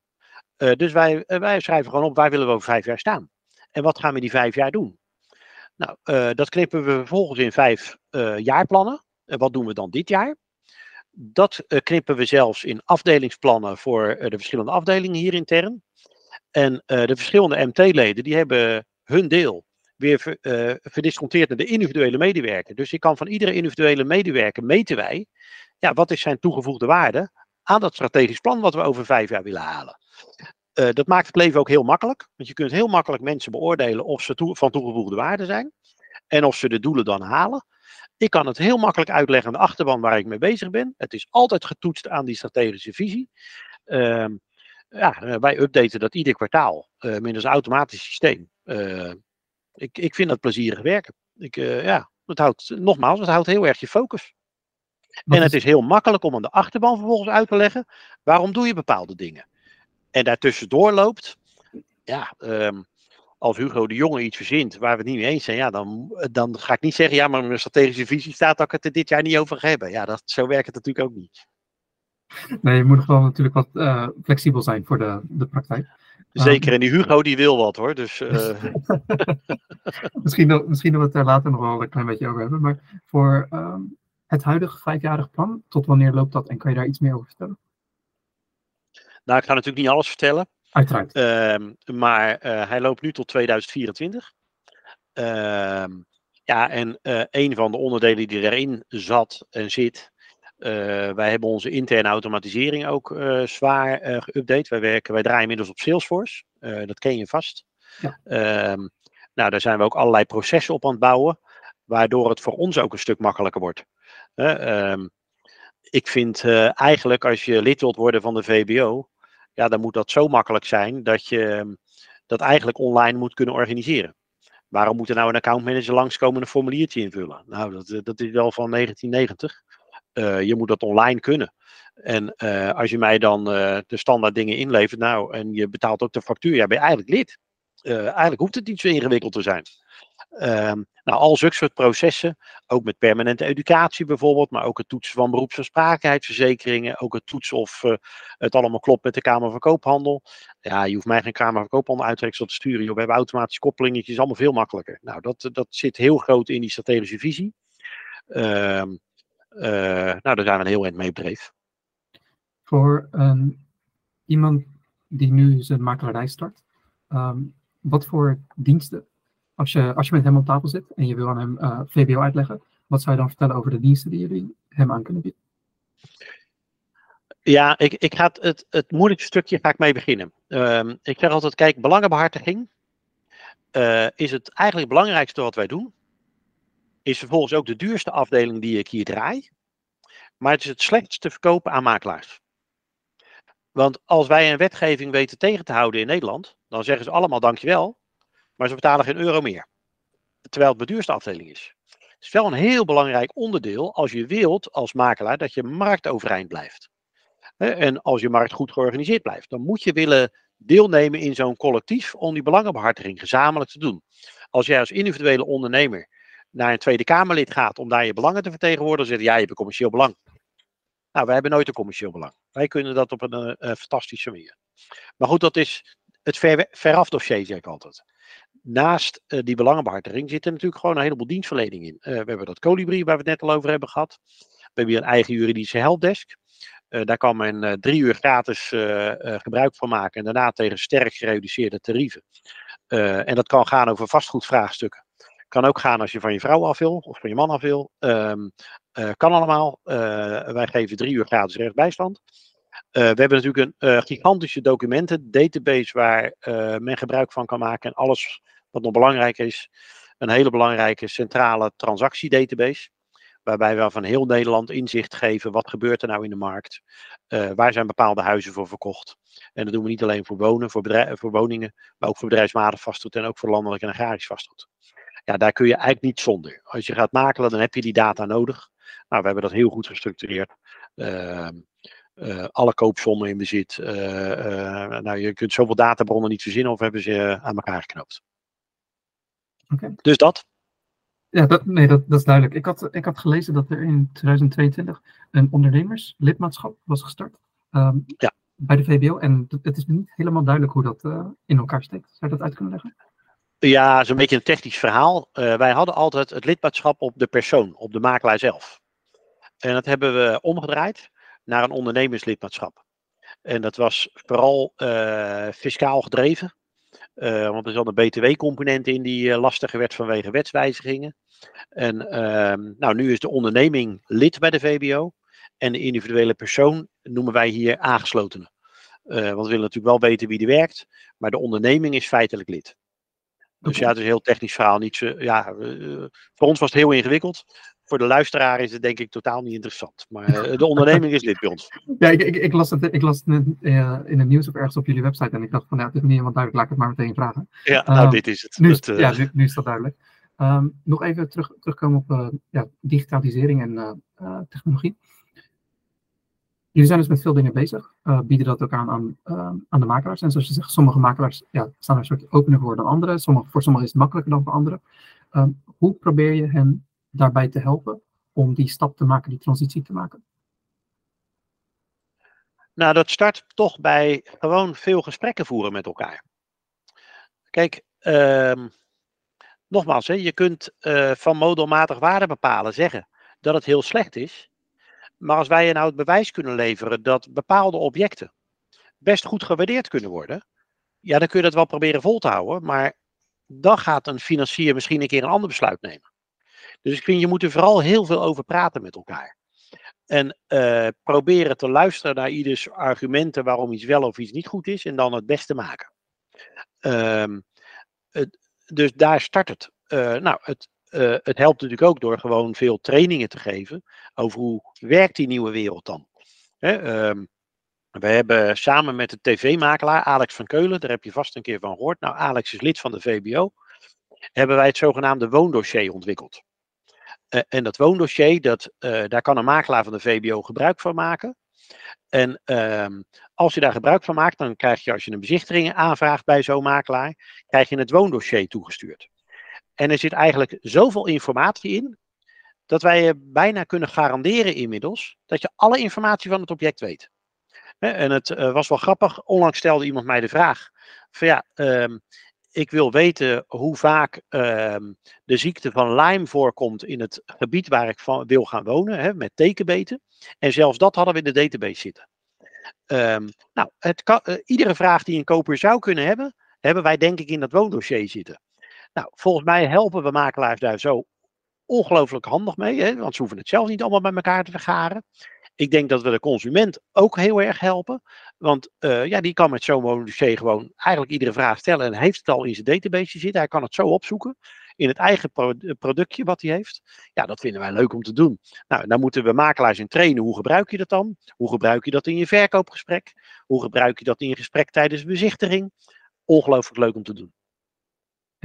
Uh, dus wij, uh, wij schrijven gewoon op, waar willen we over vijf jaar staan? En wat gaan we die vijf jaar doen? Nou, dat knippen we vervolgens in vijf jaarplannen. En wat doen we dan dit jaar? Dat knippen we zelfs in afdelingsplannen voor de verschillende afdelingen hier intern. En de verschillende MT-leden, die hebben hun deel weer ver, verdisconteerd naar de individuele medewerker. Dus ik kan van iedere individuele medewerker meten wij, ja, wat is zijn toegevoegde waarde aan dat strategisch plan wat we over vijf jaar willen halen. Uh, dat maakt het leven ook heel makkelijk, want je kunt heel makkelijk mensen beoordelen of ze van toegevoegde waarde zijn en of ze de doelen dan halen. Ik kan het heel makkelijk uitleggen aan de achterban waar ik mee bezig ben. Het is altijd getoetst aan die strategische visie. Uh, ja, eh, wij updaten dat ieder kwartaal uh, middels een automatisch systeem. Ik, ik vind dat plezierig werken. Ik, ja, het houdt, nogmaals, het houdt heel erg je focus. en het is heel makkelijk om aan de achterban vervolgens uit te leggen waarom doe je bepaalde dingen en daartussendoor loopt, ja, um, als Hugo de Jonge iets verzint waar we het niet mee eens zijn, ja, dan, dan ga ik niet zeggen, ja, maar mijn strategische visie staat dat ik het er dit jaar niet over ga hebben. Ja, dat, zo werkt het natuurlijk ook niet. Nee, je moet gewoon natuurlijk wat uh, flexibel zijn voor de, de praktijk. Zeker, en die Hugo die wil wat hoor. Dus, uh... misschien, misschien dat we het daar later nog wel een klein beetje over hebben. Maar voor um, het huidige vijfjarig plan, tot wanneer loopt dat en kan je daar iets meer over vertellen? Nou, ik ga natuurlijk niet alles vertellen. Uiteraard. Uh, maar uh, hij loopt nu tot 2024. Uh, ja, en uh, een van de onderdelen die erin zat en zit. Uh, wij hebben onze interne automatisering ook uh, zwaar geüpdate. Wij, werken, wij draaien inmiddels op Salesforce. dat ken je vast. Ja. Ehm, nou, daar zijn we ook allerlei processen op aan het bouwen. Waardoor het voor ons ook een stuk makkelijker wordt. Ehm, ik vind eigenlijk als je lid wilt worden van de VBO ja, dan moet dat zo makkelijk zijn dat je ehm, dat eigenlijk online moet kunnen organiseren. Waarom moet er nou een accountmanager langskomen en een formuliertje invullen? Nou, dat, eh, dat is wel van 1990. Eh, je moet dat online kunnen. En uh, als je mij dan uh, de standaard dingen inlevert, nou, en je betaalt ook de factuur, ben je eigenlijk lid. eigenlijk hoeft het niet zo ingewikkeld te zijn. Um, nou, al zulke soort processen, ook met permanente educatie bijvoorbeeld, maar ook het toetsen van beroepsaansprakelijkheidsverzekeringen, ook het toetsen of het allemaal klopt met de Kamer van Koophandel. Ja, je hoeft mij geen Kamer van Koophandel uittreksel te sturen. We hebben automatische koppelingetjes, allemaal veel makkelijker. Nou, dat, dat zit heel groot in die strategische visie. Uh, nou, daar zijn we een heel eind mee bedreven. Voor um, iemand die nu zijn makelaarij start, um, wat voor diensten als je, als je met hem op tafel zit en je wil aan hem uh, eh, VBO uitleggen, wat zou je dan vertellen over de diensten die jullie hem aan kunnen bieden? Ja, ik, ik ga het, het, moeilijkste stukje ga ik mee beginnen. Um, ik zeg altijd, kijk, belangenbehartiging eh, is het eigenlijk belangrijkste wat wij doen. Is vervolgens ook de duurste afdeling die ik hier draai. Maar het is het slechtst te verkopen aan makelaars. Want als wij een wetgeving weten tegen te houden in Nederland, dan zeggen ze allemaal dankjewel, maar ze betalen geen euro meer. Terwijl het de duurste afdeling is. Het is wel een heel belangrijk onderdeel als je wilt als makelaar dat je markt overeind blijft. En als je markt goed georganiseerd blijft, dan moet je willen deelnemen in zo'n collectief om die belangenbehartiging gezamenlijk te doen. Als jij als individuele ondernemer naar een Tweede Kamerlid gaat om daar je belangen te vertegenwoordigen, zegt ja, je hebt een commercieel belang. Nou, wij hebben nooit een commercieel belang. Wij kunnen dat op een uh, fantastische manier. Maar goed, dat is het ver, veraf dossier, zeg ik altijd. Naast uh, die belangenbehartiging zit er natuurlijk gewoon een heleboel dienstverlening in. Uh, we hebben dat colibri waar we het net al over hebben gehad. We hebben hier een eigen juridische helpdesk. daar kan men drie uur gratis gebruik van maken en daarna tegen sterk gereduceerde tarieven. en dat kan gaan over vastgoedvraagstukken. Kan ook gaan als je van je vrouw af wil of van je man af wil. Um, uh, kan allemaal. Uh, wij geven drie uur gratis rechtsbijstand. Uh, we hebben natuurlijk een gigantische documenten database waar men gebruik van kan maken. En alles wat nog belangrijk is, een hele belangrijke centrale transactiedatabase. Waarbij we van heel Nederland inzicht geven. Wat gebeurt er nou in de markt? waar zijn bepaalde huizen voor verkocht? En dat doen we niet alleen voor wonen, voor, voor woningen, maar ook voor bedrijfsmatig vastgoed en ook voor landelijk en agrarisch vastgoed. Ja, daar kun je eigenlijk niet zonder. Als je gaat makelen, dan heb je die data nodig. Nou, we hebben dat heel goed gestructureerd. Uh, uh, alle koopsommen in bezit. Uh, nou, je kunt zoveel databronnen niet verzinnen of hebben ze aan elkaar geknoopt. Okay. Dus dat. Ja, dat, nee, dat, dat is duidelijk. Ik had, ik had gelezen dat er in 2022 een ondernemerslidmaatschap was gestart. Um, ja. Bij de VBO. En het is niet helemaal duidelijk hoe dat in elkaar steekt. Zou je dat uit kunnen leggen? Ja, zo'n beetje een technisch verhaal. Uh, wij hadden altijd het lidmaatschap op de persoon, op de makelaar zelf. En dat hebben we omgedraaid naar een ondernemerslidmaatschap. En dat was vooral uh, fiscaal gedreven. Uh, want er zat een btw-component in die lastiger werd vanwege wetswijzigingen. En ehm, nou, nu is de onderneming lid bij de VBO. En de individuele persoon noemen wij hier aangeslotenen. want we willen natuurlijk wel weten wie er werkt. Maar de onderneming is feitelijk lid. Dus ja, het is een heel technisch verhaal. Niet zo, ja, uh, voor ons was het heel ingewikkeld. Voor de luisteraar is het denk ik totaal niet interessant. Maar uh, de onderneming is dit bij ons. Ja, ik, ik, ik, las het, ik las het uh, in het nieuws of ergens op jullie website. En ik dacht van ja, het is niet helemaal duidelijk. Laat ik het maar meteen vragen. Ja, nou ehm, dit is het. Nu, ja, nu, nu, is dat duidelijk. Um, nog even terug, terugkomen op ja, digitalisering en technologie. Jullie zijn dus met veel dingen bezig, uh, bieden dat ook aan aan, uh, aan de makelaars. En zoals je zegt, sommige makelaars ja, staan er een soort opener voor dan anderen. Sommige, voor sommigen is het makkelijker dan voor anderen. Uh, hoe probeer je hen daarbij te helpen om die stap te maken, die transitie te maken? Nou, dat start toch bij gewoon veel gesprekken voeren met elkaar. Kijk, ehm, nogmaals, hè, je kunt eh, van modelmatig waarde bepalen zeggen dat het heel slecht is. Maar als wij nou het bewijs kunnen leveren dat bepaalde objecten best goed gewaardeerd kunnen worden, ja, dan kun je dat wel proberen vol te houden. Maar dan gaat een financier misschien een keer een ander besluit nemen. Dus ik vind, je moet er vooral heel veel over praten met elkaar. En uh, proberen te luisteren naar ieders argumenten waarom iets wel of iets niet goed is. En dan het beste maken. Uh, het, dus daar start het. Uh, nou, het, uh, het helpt natuurlijk ook door gewoon veel trainingen te geven over hoe werkt die nieuwe wereld dan. Hè, um, we hebben samen met de tv-makelaar Alex van Keulen, daar heb je vast een keer van gehoord. Nou, Alex is lid van de VBO. Hebben wij het zogenaamde woondossier ontwikkeld. Uh, en dat woondossier, dat, uh, daar kan een makelaar van de VBO gebruik van maken. En uh, als je daar gebruik van maakt, dan krijg je als je een bezichtiging aanvraagt bij zo'n makelaar, krijg je het woondossier toegestuurd. En er zit eigenlijk zoveel informatie in, dat wij je bijna kunnen garanderen inmiddels dat je alle informatie van het object weet. En het uh, was wel grappig, onlangs stelde iemand mij de vraag van ja, um, ik wil weten hoe vaak um, de ziekte van Lyme voorkomt in het gebied waar ik van wil gaan wonen, hè, met tekenbeten. En zelfs dat hadden we in de database zitten. Um, nou, het kan, uh, iedere vraag die een koper zou kunnen hebben, hebben wij denk ik in dat woondossier zitten. Nou, volgens mij helpen we makelaars daar zo ongelooflijk handig mee, hè, want ze hoeven het zelf niet allemaal bij elkaar te vergaren. Ik denk dat we de consument ook heel erg helpen. Want uh, ja, die kan met zo'n dossier gewoon eigenlijk iedere vraag stellen. En heeft het al in zijn database zitten. Hij kan het zo opzoeken. In het eigen productje wat hij heeft. Ja, dat vinden wij leuk om te doen. Nou, dan moeten we makelaars in trainen. Hoe gebruik je dat dan? Hoe gebruik je dat in je verkoopgesprek? Hoe gebruik je dat in je gesprek tijdens bezichtiging? Ongelooflijk leuk om te doen.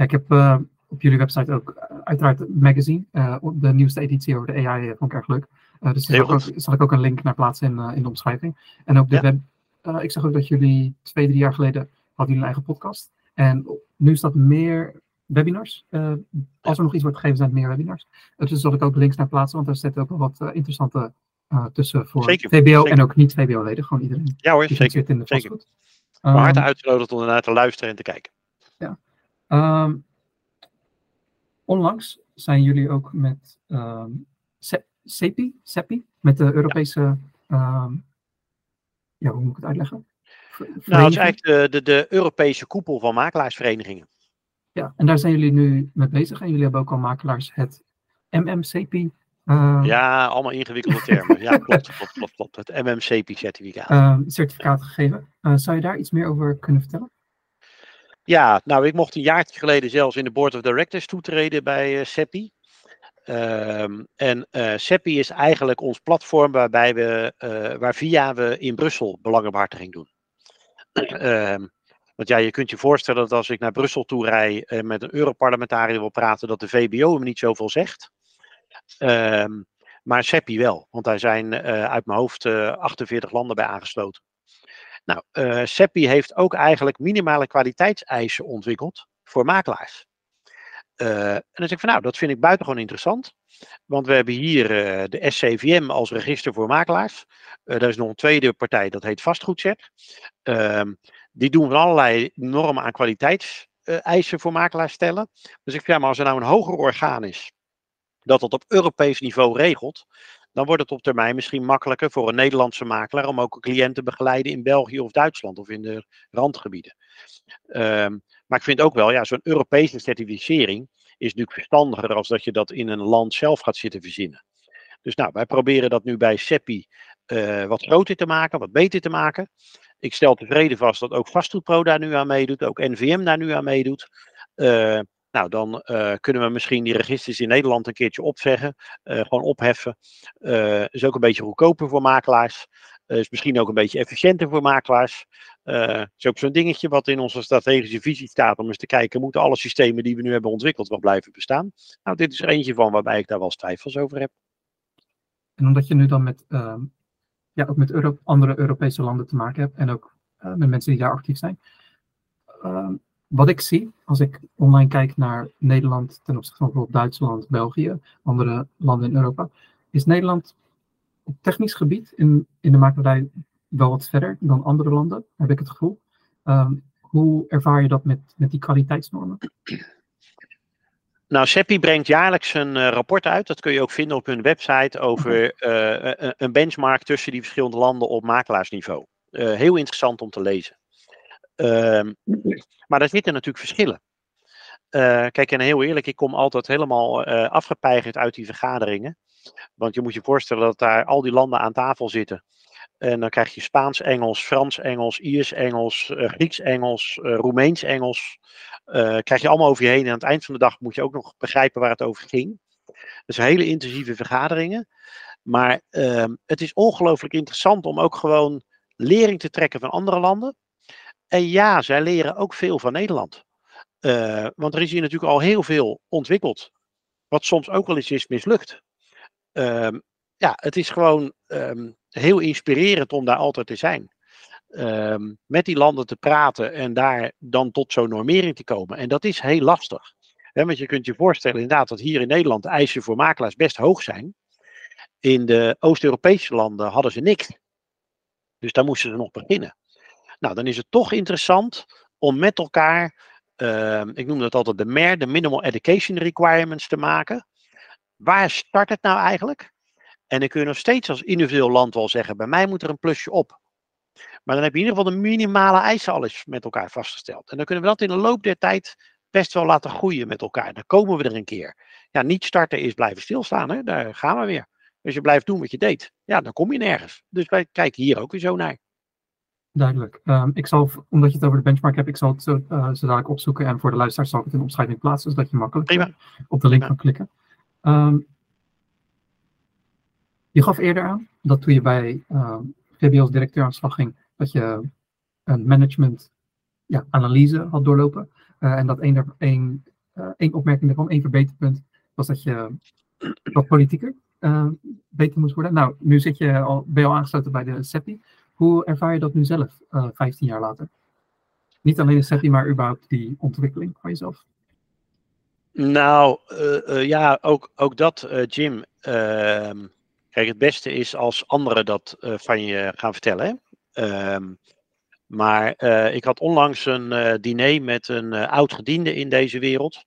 Ik heb uh, op jullie website ook uh, uiteraard een magazine. Uh, de nieuwste editie over de AI vond ik erg leuk. dus daar zal, zal, ik ook een link naar plaatsen in, in de omschrijving. En ook de ja. web. ik zag ook dat jullie twee, drie jaar geleden hadden jullie een eigen podcast. En nu staat meer webinars. Uh, als er nog iets wordt gegeven, zijn het meer webinars. Uh, dus zal ik ook links naar plaatsen, want daar zitten ook wel wat uh, interessante tussen voor zeker, VBO zeker. en ook niet VBO-leden. Gewoon iedereen. Ja hoor, zeker. In de zeker. Um, harte uitgenodigd om ernaar te luisteren en te kijken. Ja. Um, onlangs zijn jullie ook met um, CEPI, CEPI, met de Europese, ja. ja, hoe moet ik het uitleggen? Nou, dat is eigenlijk de, de, de Europese koepel van makelaarsverenigingen. Ja, en daar zijn jullie nu mee bezig. En jullie hebben ook al makelaars het MMCP. Uh, ja, allemaal ingewikkelde termen. ja, klopt, klopt, klopt, klopt. Het MMCP-certificaat. Uh, certificaat gegeven. Uh, zou je daar iets meer over kunnen vertellen? Ja, nou, ik mocht een jaartje geleden zelfs in de Board of Directors toetreden bij CEPI. Um, en uh, CEPI is eigenlijk ons platform waarbij we, uh, waar via we in Brussel belangenbehartiging doen. um, want ja, je kunt je voorstellen dat als ik naar Brussel toe rij en met een Europarlementariër wil praten, dat de VBO hem niet zoveel zegt. Um, maar SEPI wel, want daar zijn uit mijn hoofd uh, eh, 48 landen bij aangesloten. Nou, uh, SEPI heeft ook eigenlijk minimale kwaliteitseisen ontwikkeld voor makelaars. en dan zeg ik van nou, dat vind ik buitengewoon interessant. Want we hebben hier de SCVM als register voor makelaars. er is nog een tweede partij, dat heet Vastgoedcheck. Um, die doen van allerlei normen aan kwaliteitseisen voor makelaars stellen. Dus ik vind, ja, maar als er nou een hoger orgaan is, dat dat op Europees niveau regelt, dan wordt het op termijn misschien makkelijker voor een Nederlandse makelaar om ook cliënten te begeleiden in België of Duitsland of in de randgebieden. Um, maar ik vind ook wel, ja, zo'n Europese certificering is natuurlijk verstandiger als dat je dat in een land zelf gaat zitten verzinnen. Dus nou, wij proberen dat nu bij CEPI uh, wat groter te maken, wat beter te maken. Ik stel tevreden vast dat ook Vastgoedpro daar nu aan meedoet, ook NVM daar nu aan meedoet. Uh, nou, dan uh, kunnen we misschien die registers in Nederland een keertje opzeggen, uh, gewoon opheffen. is ook een beetje goedkoper voor makelaars. is misschien ook een beetje efficiënter voor makelaars. is ook zo'n dingetje wat in onze strategische visie staat om eens te kijken, moeten alle systemen die we nu hebben ontwikkeld wel blijven bestaan? Nou, dit is er eentje van waarbij ik daar wel twijfels over heb. En omdat je nu dan met ehm, ja, ook met andere Europese landen te maken heb en ook met mensen die daar actief zijn. Uh, wat ik zie als ik online kijk naar Nederland ten opzichte van bijvoorbeeld Duitsland, België, andere landen in Europa, is Nederland op technisch gebied in, in de makelarij wel wat verder dan andere landen, heb ik het gevoel. Um, hoe ervaar je dat met, met die kwaliteitsnormen? Nou, CEPI brengt jaarlijks een uh, rapport uit. Dat kun je ook vinden op hun website over uh, een benchmark tussen die verschillende landen op makelaarsniveau. Uh, heel interessant om te lezen. Ehm, maar daar zitten natuurlijk verschillen. kijk, en heel eerlijk, ik kom altijd helemaal afgepeigerd uit die vergaderingen. Want je moet je voorstellen dat daar al die landen aan tafel zitten. En dan krijg je Spaans, Engels, Frans, Engels, Iers, Engels, Grieks, Engels, Roemeens, Engels. Uh, krijg je allemaal over je heen. En aan het eind van de dag moet je ook nog begrijpen waar het over ging. Dus hele intensieve vergaderingen. Maar uh, het is ongelooflijk interessant om ook gewoon lering te trekken van andere landen. En ja, zij leren ook veel van Nederland. Uh, want er is hier natuurlijk al heel veel ontwikkeld. Wat soms ook wel eens is mislukt. Ehm, ja, het is gewoon um, heel inspirerend om daar altijd te zijn um, met die landen te praten en daar dan tot zo'n normering te komen. En dat is heel lastig. Want je kunt je voorstellen inderdaad dat hier in Nederland de eisen voor makelaars best hoog zijn. In de Oost-Europese landen hadden ze niks. Dus daar moesten ze nog beginnen. Nou, dan is het toch interessant om met elkaar, uh, ik noem dat altijd de MER, de Minimal Education Requirements te maken. Waar start het nou eigenlijk? En dan kun je nog steeds als individueel land wel zeggen, bij mij moet er een plusje op. Maar dan heb je in ieder geval de minimale eisen al eens met elkaar vastgesteld. En dan kunnen we dat in de loop der tijd best wel laten groeien met elkaar. Dan komen we er een keer. Ja, niet starten is blijven stilstaan. Hè? Daar gaan we weer. Als je blijft doen wat je deed, ja, dan kom je nergens. Dus wij kijken hier ook weer zo naar. Duidelijk. Um, ik zal, omdat je het over de benchmark hebt, ik zal het zo, uh, zo dadelijk opzoeken. En voor de luisteraars zal ik het in de omschrijving plaatsen, zodat je makkelijk Prima. op de link kan klikken. Um, je gaf eerder aan dat toen je bij uh, VBO als directeur aan de slag ging, dat je een management ja, analyse had doorlopen. Uh, en dat één, één, één opmerking daarvan, één verbeterpunt, was dat je wat politieker beter moest worden. Nou, nu zit je al, ben je al aangesloten bij de CEPI. Hoe ervaar je dat nu zelf, 15 jaar later? Niet alleen de CEPI, maar überhaupt die ontwikkeling van jezelf. Nou, ja, ook, ook dat, Jim. Ehm, kijk, het beste is als anderen dat van je gaan vertellen. Um, maar uh, ik had onlangs een uh, diner met een uh, oud gediende in deze wereld.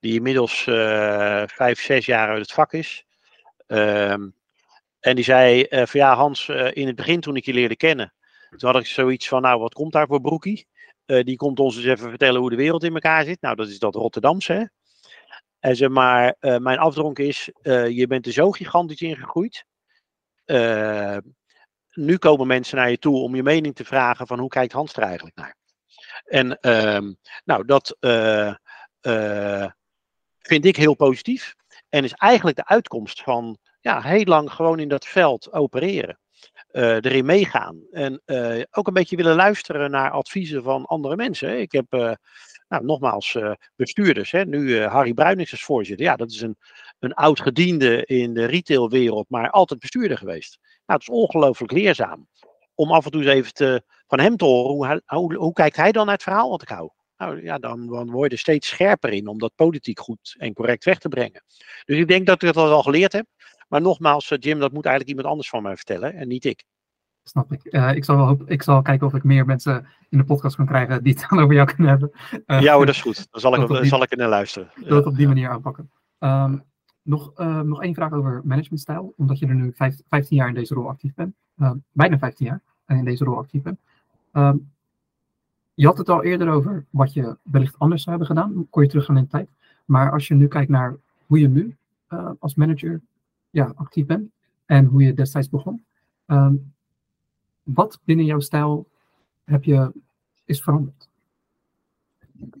die inmiddels vijf, zes jaar uit het vak is. Ehm, en die zei van ja Hans, in het begin toen ik je leerde kennen. Toen had ik zoiets van nou wat komt daar voor broekie? die komt ons eens even vertellen hoe de wereld in elkaar zit. Nou dat is dat Rotterdamse hè. En zeg maar, mijn afdronk is, je bent er zo gigantisch in gegroeid nu komen mensen naar je toe om je mening te vragen van hoe kijkt Hans er eigenlijk naar. En uh, nou, dat vind ik heel positief. En is eigenlijk de uitkomst van ja, heel lang gewoon in dat veld opereren. Uh, erin meegaan. En ook een beetje willen luisteren naar adviezen van andere mensen. Ik heb nou, nogmaals bestuurders. Hè. Nu Harry Bruinings als voorzitter. Ja, dat is een, een oud gediende in de retailwereld, maar altijd bestuurder geweest. Nou, het is ongelooflijk leerzaam. Om af en toe eens even te, van hem te horen, hoe, hoe, hoe kijkt hij dan naar het verhaal wat ik hou? Nou ja, dan, dan word je er steeds scherper in om dat politiek goed en correct weg te brengen. Dus ik denk dat ik dat al geleerd heb. Maar nogmaals, eh, Jim, dat moet eigenlijk iemand anders van mij vertellen en niet ik. Snap ik. Uh, ik, zal wel hoop, ik zal kijken of ik meer mensen in de podcast kan krijgen die het dan over jou kunnen hebben. Uh, ja hoor, dat is goed. Dan zal ik, die, zal ik er naar luisteren. Dat het op die manier aanpakken. Um, nog, uh, nog één vraag over managementstijl, omdat je er nu vijf, 15 jaar in deze rol actief bent. Bijna 15 jaar in deze rol actief bent. Uh, je had het al eerder over wat je wellicht anders zou hebben gedaan, kon je teruggaan in de tijd. Maar als je nu kijkt naar hoe je nu als manager ja, actief bent en hoe je destijds begon, ehm, wat binnen jouw stijl heb je, is veranderd?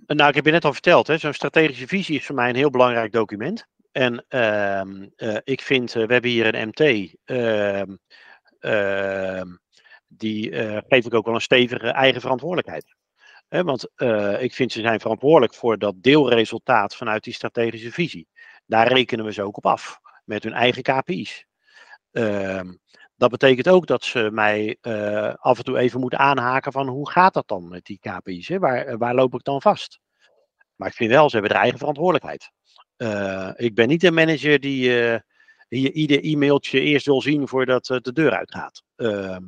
Nou, ik heb je net al verteld, zo'n strategische visie is voor mij een heel belangrijk document. En uh, uh, ik vind, uh, we hebben hier een MT, ehm, ehm, die uh, geef ik ook wel een stevige eigen verantwoordelijkheid. want ik vind ze zijn verantwoordelijk voor dat deelresultaat vanuit die strategische visie. Daar rekenen we ze ook op af, met hun eigen KPI's. Ehm, dat betekent ook dat ze mij af en toe even moeten aanhaken van hoe gaat dat dan met die KPI's? Hè? Waar, waar loop ik dan vast? Maar ik vind wel, ze hebben de eigen verantwoordelijkheid. Uh, ik ben niet een manager die ieder e-mailtje eerst wil zien voordat de deur uitgaat. Ehm,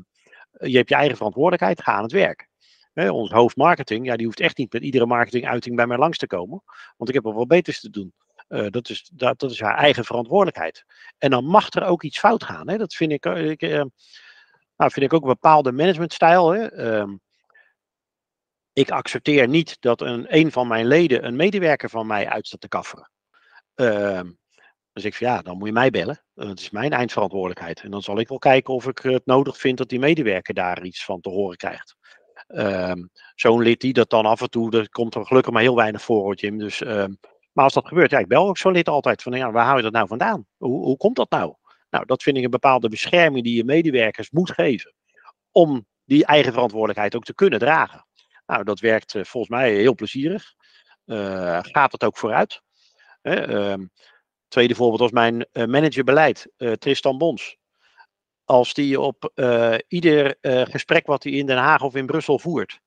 je hebt je eigen verantwoordelijkheid, ga aan het werk. Hè, ons hoofdmarketing, ja, die hoeft echt niet met iedere marketinguiting bij mij langs te komen. Want ik heb wel wat beters te doen. Dat, is, dat, dat, is haar eigen verantwoordelijkheid. En dan mag er ook iets fout gaan. Hè? Dat vind ik, ik nou, vind ik ook een bepaalde managementstijl. Hè? Ehm, ik accepteer niet dat een, een van mijn leden een medewerker van mij uitstaat te kafferen. Dus ik van ja, dan moet je mij bellen. Dat is mijn eindverantwoordelijkheid. En dan zal ik wel kijken of ik het nodig vind dat die medewerker daar iets van te horen krijgt. Um, Zo'n lid die dat dan af en toe, er komt er gelukkig maar heel weinig voor, Jim. Dus, maar als dat gebeurt, ja, ik bel ook zo'n lid altijd van ja, waar hou je dat nou vandaan? Hoe, hoe komt dat nou? Nou, dat vind ik een bepaalde bescherming die je medewerkers moet geven. Om die eigen verantwoordelijkheid ook te kunnen dragen. Nou, dat werkt uh, volgens mij heel plezierig. Uh, gaat het ook vooruit? Uh, tweede voorbeeld was mijn uh, manager beleid, uh, Tristan Bons. Als die op ieder gesprek wat hij in Den Haag of in Brussel voert,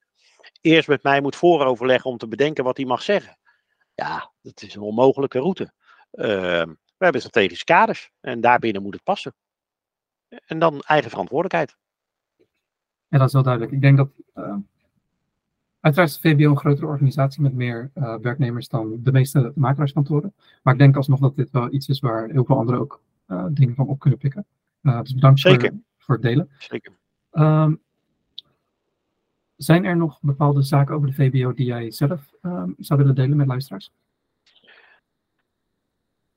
eerst met mij moet vooroverleggen om te bedenken wat hij mag zeggen. Ja, dat is een onmogelijke route. Ehm, we hebben strategische kaders en daarbinnen moet het passen. En dan eigen verantwoordelijkheid. Ja, dat is wel duidelijk. Ik denk dat Uiteraard is VBO een grotere organisatie met meer uh, werknemers dan de meeste makelaarskantoren. Maar ik denk alsnog dat dit wel iets is waar heel veel anderen ook uh, dingen van op kunnen pikken. Uh, dus bedankt Zeker. Voor, voor het delen. Zeker. Um, zijn er nog bepaalde zaken over de VBO die jij zelf um, zou willen delen met luisteraars?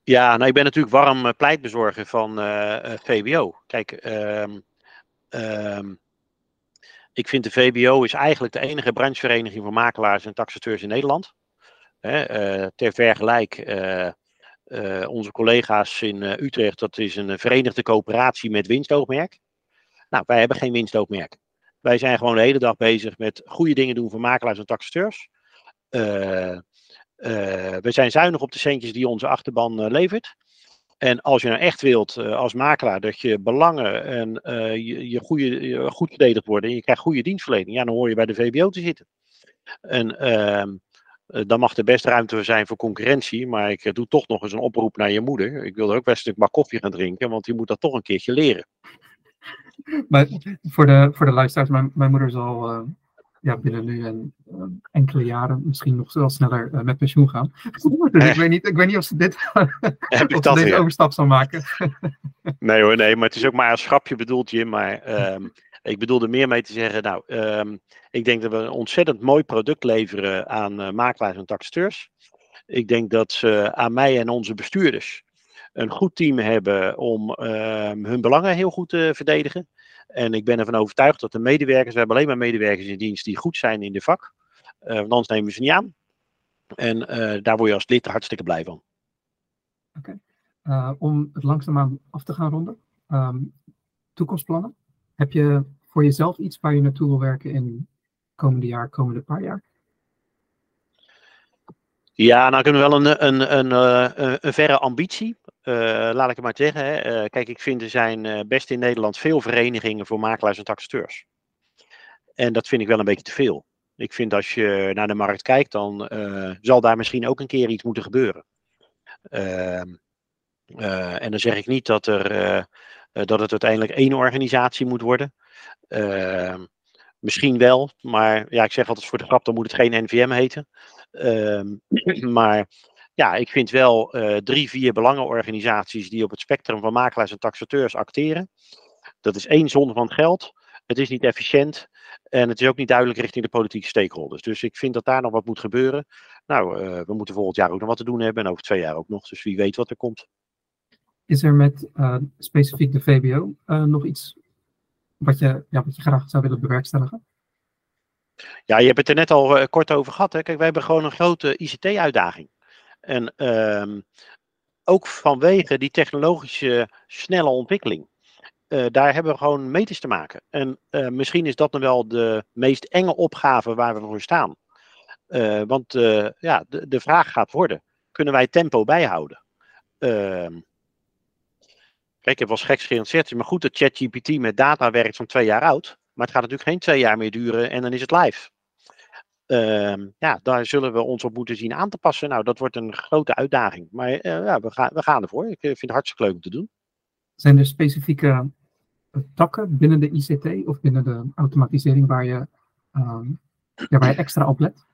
Ja, nou, ik ben natuurlijk warm pleitbezorger van VBO. Kijk, ehm, ehm, ik vind de VBO is eigenlijk de enige branchevereniging voor makelaars en taxateurs in Nederland. Hè, ter vergelijk, onze collega's in Utrecht, dat is een verenigde coöperatie met winstoogmerk. Nou, wij hebben geen winstoogmerk. Wij zijn gewoon de hele dag bezig met goede dingen doen voor makelaars en taxateurs. Uh, we zijn zuinig op de centjes die onze achterban uh, levert. En als je nou echt wilt als makelaar dat je belangen en je, je, goede, goed verdedigd worden en je krijgt goede dienstverlening, ja, dan hoor je bij de VBO te zitten. En ehm, dan mag er best ruimte zijn voor concurrentie, maar ik doe toch nog eens een oproep naar je moeder. Ik wil er ook best een maar koffie gaan drinken, want die moet dat toch een keertje leren. Maar voor de, voor de luisteraars, mijn, mijn moeder zal uh, ja, binnen nu en uh, enkele jaren misschien nog wel sneller uh, met pensioen gaan. dus ik, weet niet, ik weet niet of ze dit, Heb of deze overstap zal maken. nee hoor, nee, maar het is ook maar een schapje bedoeld, Jim. Maar um, ik bedoelde meer mee te zeggen, nou, um, ik denk dat we een ontzettend mooi product leveren aan makelaars en taxateurs. Ik denk dat ze aan mij en onze bestuurders een goed team hebben om uh, hun belangen heel goed te verdedigen. En ik ben ervan overtuigd dat de medewerkers, we hebben alleen maar medewerkers in dienst die goed zijn in de vak. Uh, want anders nemen we ze niet aan. En uh, daar word je als lid hartstikke blij van. Oké. Okay. om het langzaamaan af te gaan ronden. Um, toekomstplannen. Heb je voor jezelf iets waar je naartoe wil werken in komende jaar, komende paar jaar? Ja, nou kunnen we wel een, een, een, een, een verre ambitie. Uh, laat ik het maar zeggen. Hè. Uh, kijk, ik vind er zijn uh, best in Nederland veel verenigingen voor makelaars en taxateurs. En dat vind ik wel een beetje te veel. Ik vind als je naar de markt kijkt, dan zal daar misschien ook een keer iets moeten gebeuren. Ehm, en dan zeg ik niet dat, er, dat het uiteindelijk één organisatie moet worden. Ehm, misschien wel, maar ja, ik zeg altijd voor de grap, dan moet het geen NVM heten. Ehm, maar ja, ik vind wel uh, drie, vier belangenorganisaties die op het spectrum van makelaars en taxateurs acteren. Dat is één zonde van het geld. Het is niet efficiënt. En het is ook niet duidelijk richting de politieke stakeholders. Dus ik vind dat daar nog wat moet gebeuren. Nou, uh, we moeten volgend jaar ook nog wat te doen hebben. En over twee jaar ook nog. Dus wie weet wat er komt. Is er met uh, specifiek de VBO nog iets wat je, ja, wat je graag zou willen bewerkstelligen? Ja, je hebt het er net al kort over gehad. Hè? Kijk, wij hebben gewoon een grote ICT-uitdaging. En um, ook vanwege die technologische snelle ontwikkeling. Uh, daar hebben we gewoon meters te maken. En uh, misschien is dat dan wel de meest enge opgave waar we voor staan. Uh, want ja, de, de, vraag gaat worden: kunnen wij tempo bijhouden? Ehm, kijk, ik wel gekscherend gezegd, maar goed dat ChatGPT met data werkt van twee jaar oud. Maar het gaat natuurlijk geen twee jaar meer duren en dan is het live. Uh, ja, daar zullen we ons op moeten zien aan te passen. Nou, dat wordt een grote uitdaging. Maar uh, ja, we, gaan, we gaan ervoor. Ik vind het hartstikke leuk om te doen. Zijn er specifieke takken binnen de ICT of binnen de automatisering waar je, um, ja, waar je extra op let?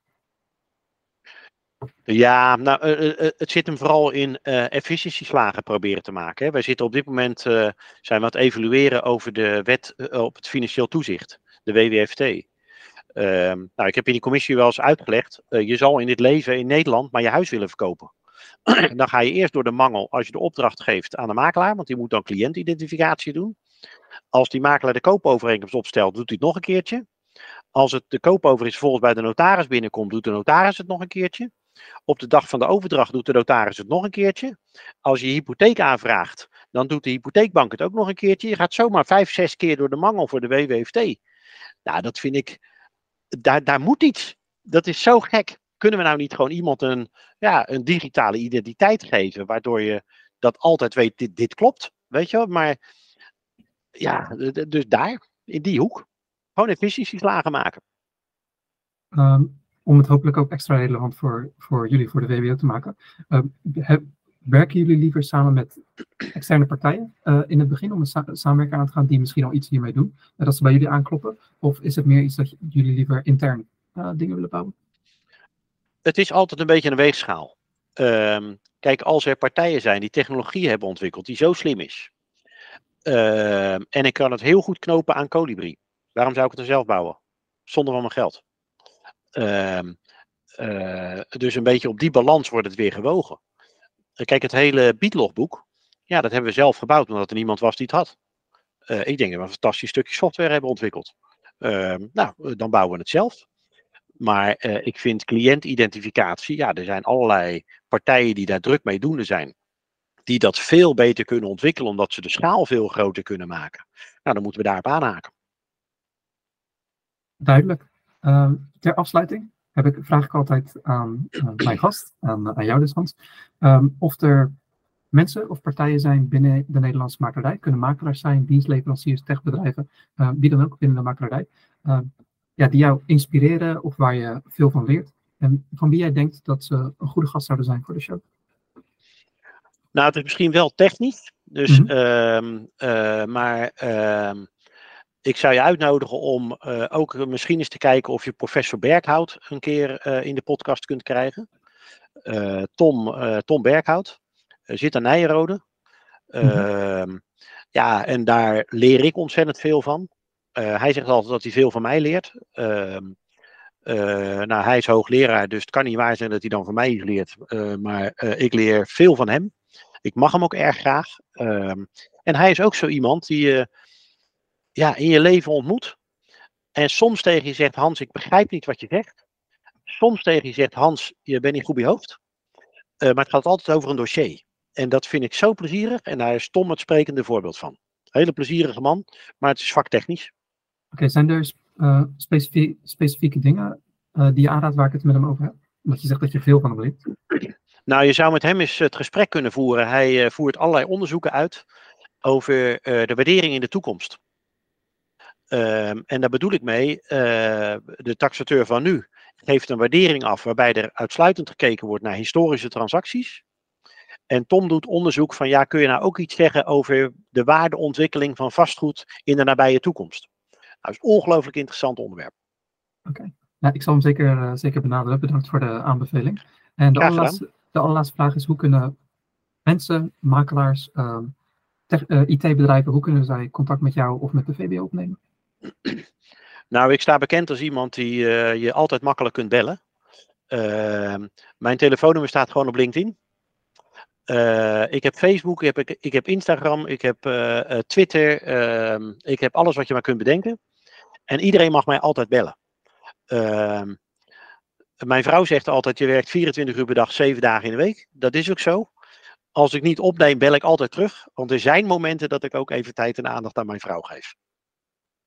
Ja, nou, uh, het zit hem vooral in efficiëntieslagen proberen te maken. Hè. Wij zitten op dit moment, zijn we aan het evalueren over de wet op het financieel toezicht, de WWFT. Um, nou, ik heb in die commissie wel eens uitgelegd, uh, je zal in dit leven in Nederland maar je huis willen verkopen. dan ga je eerst door de mangel als je de opdracht geeft aan de makelaar, want die moet dan cliëntidentificatie doen. Als die makelaar de koopovereenkomst opstelt, doet hij het nog een keertje. Als het de koopovereenkomst volgens bij de notaris binnenkomt, doet de notaris het nog een keertje. Op de dag van de overdracht doet de notaris het nog een keertje. Als je hypotheek aanvraagt, dan doet de hypotheekbank het ook nog een keertje. Je gaat zomaar vijf, zes keer door de mangel voor de WWFT. Nou, dat vind ik, daar, daar moet iets. Dat is zo gek. Kunnen we nou niet gewoon iemand een, ja, een digitale identiteit geven, waardoor je dat altijd weet, dit, dit klopt, weet je wel? Maar ja, dus daar, in die hoek, gewoon efficiëntieslagen maken. Um, om het hopelijk ook extra relevant voor, voor jullie, voor de WBO te maken. Um, heb, werken jullie liever samen met externe partijen uh, in het begin om een sa samenwerking aan te gaan die misschien al iets hiermee doen, en dat ze bij jullie aankloppen? Of is het meer iets dat jullie liever intern uh, dingen willen bouwen? Het is altijd een beetje een weegschaal. Um, kijk, als er partijen zijn die technologie hebben ontwikkeld die zo slim is, uh, en ik kan het heel goed knopen aan Colibri, waarom zou ik het er zelf bouwen? Zonder van mijn geld. Uh, dus een beetje op die balans wordt het weer gewogen. Kijk, het hele beatlogboek, ja, dat hebben we zelf gebouwd omdat er niemand was die het had. ik denk dat we een fantastisch stukje software hebben ontwikkeld. Ehm, nou, dan bouwen we het zelf. Maar ik vind cliëntidentificatie, ja, er zijn allerlei partijen die daar druk mee doende zijn die dat veel beter kunnen ontwikkelen, omdat ze de schaal veel groter kunnen maken. Nou, dan moeten we daarop aanhaken. Duidelijk. Uh, ter afsluiting heb ik, vraag ik altijd aan mijn gast, aan, aan jou dus Hans, ehm, of er mensen of partijen zijn binnen de Nederlandse makelaarij, kunnen makelaars zijn, dienstleveranciers, techbedrijven, uh, wie dan ook binnen de makelaarij, ehm, ja, die jou inspireren of waar je veel van leert. En van wie jij denkt dat ze een goede gast zouden zijn voor de show. Nou, het is misschien wel technisch. Dus, mhm. eh, maar ik zou je uitnodigen om uh, ook misschien eens te kijken of je professor Berghout een keer eh, in de podcast kunt krijgen. Tom, Tom Berghout zit aan Nijrode. Mm Ja, en daar leer ik ontzettend veel van. hij zegt altijd dat hij veel van mij leert. nou, hij is hoogleraar, dus het kan niet waar zijn dat hij dan van mij iets leert. maar ik leer veel van hem. Ik mag hem ook erg graag. Ehm, en hij is ook zo iemand die ja, in je leven ontmoet. En soms tegen je zegt, Hans, ik begrijp niet wat je zegt. Soms tegen je zegt, Hans, je bent niet goed bij je hoofd. Uh, maar het gaat altijd over een dossier. En dat vind ik zo plezierig. En daar is Tom het sprekende voorbeeld van. Hele plezierige man, maar het is vaktechnisch. Oké, zijn er uh, specifieke dingen uh, die je aanraadt waar ik het met hem over heb? Omdat je zegt dat je veel van hem leert. Nou, je zou met hem eens het gesprek kunnen voeren. Hij voert allerlei onderzoeken uit over de waardering in de toekomst. Uh, en daar bedoel ik mee, uh, de taxateur van nu geeft een waardering af waarbij er uitsluitend gekeken wordt naar historische transacties. En Tom doet onderzoek van, ja, kun je nou ook iets zeggen over de waardeontwikkeling van vastgoed in de nabije toekomst? Nou, dat is een ongelooflijk interessant onderwerp. Oké, okay. ik zal hem zeker, zeker benaderen. Bedankt voor de aanbeveling. En de allerlaatste, de allerlaatste vraag is, hoe kunnen mensen, makelaars, uh, IT-bedrijven, hoe kunnen zij contact met jou of met de VBO opnemen? Nou, ik sta bekend als iemand die uh, je altijd makkelijk kunt bellen. Uh, mijn telefoonnummer staat gewoon op LinkedIn. Uh, ik heb Facebook, ik heb, ik heb Instagram, ik heb Twitter, ehm, ik heb alles wat je maar kunt bedenken. En iedereen mag mij altijd bellen. Ehm, mijn vrouw zegt altijd, je werkt 24 uur per dag, 7 dagen in de week. Dat is ook zo. Als ik niet opneem, bel ik altijd terug. Want er zijn momenten dat ik ook even tijd en aandacht aan mijn vrouw geef.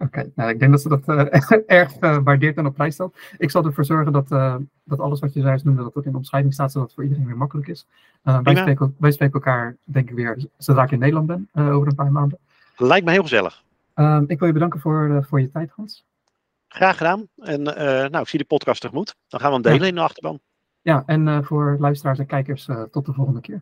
Oké, nou, ik denk dat ze dat uh, erg uh, waardeert en op prijs stelt. Ik zal ervoor zorgen dat, uh, dat alles wat je juist noemde, dat het in de omschrijving staat, zodat het voor iedereen weer makkelijk is. wij, spreken, wij spreken elkaar, denk ik weer, zodra ik in Nederland ben, over een paar maanden. Lijkt me heel gezellig. Ehm, ik wil je bedanken voor, voor je tijd, Hans. Graag gedaan. En nou, ik zie de podcast tegemoet. Dan gaan we hem delen in de achterban. Ja, en voor luisteraars en kijkers, tot de volgende keer.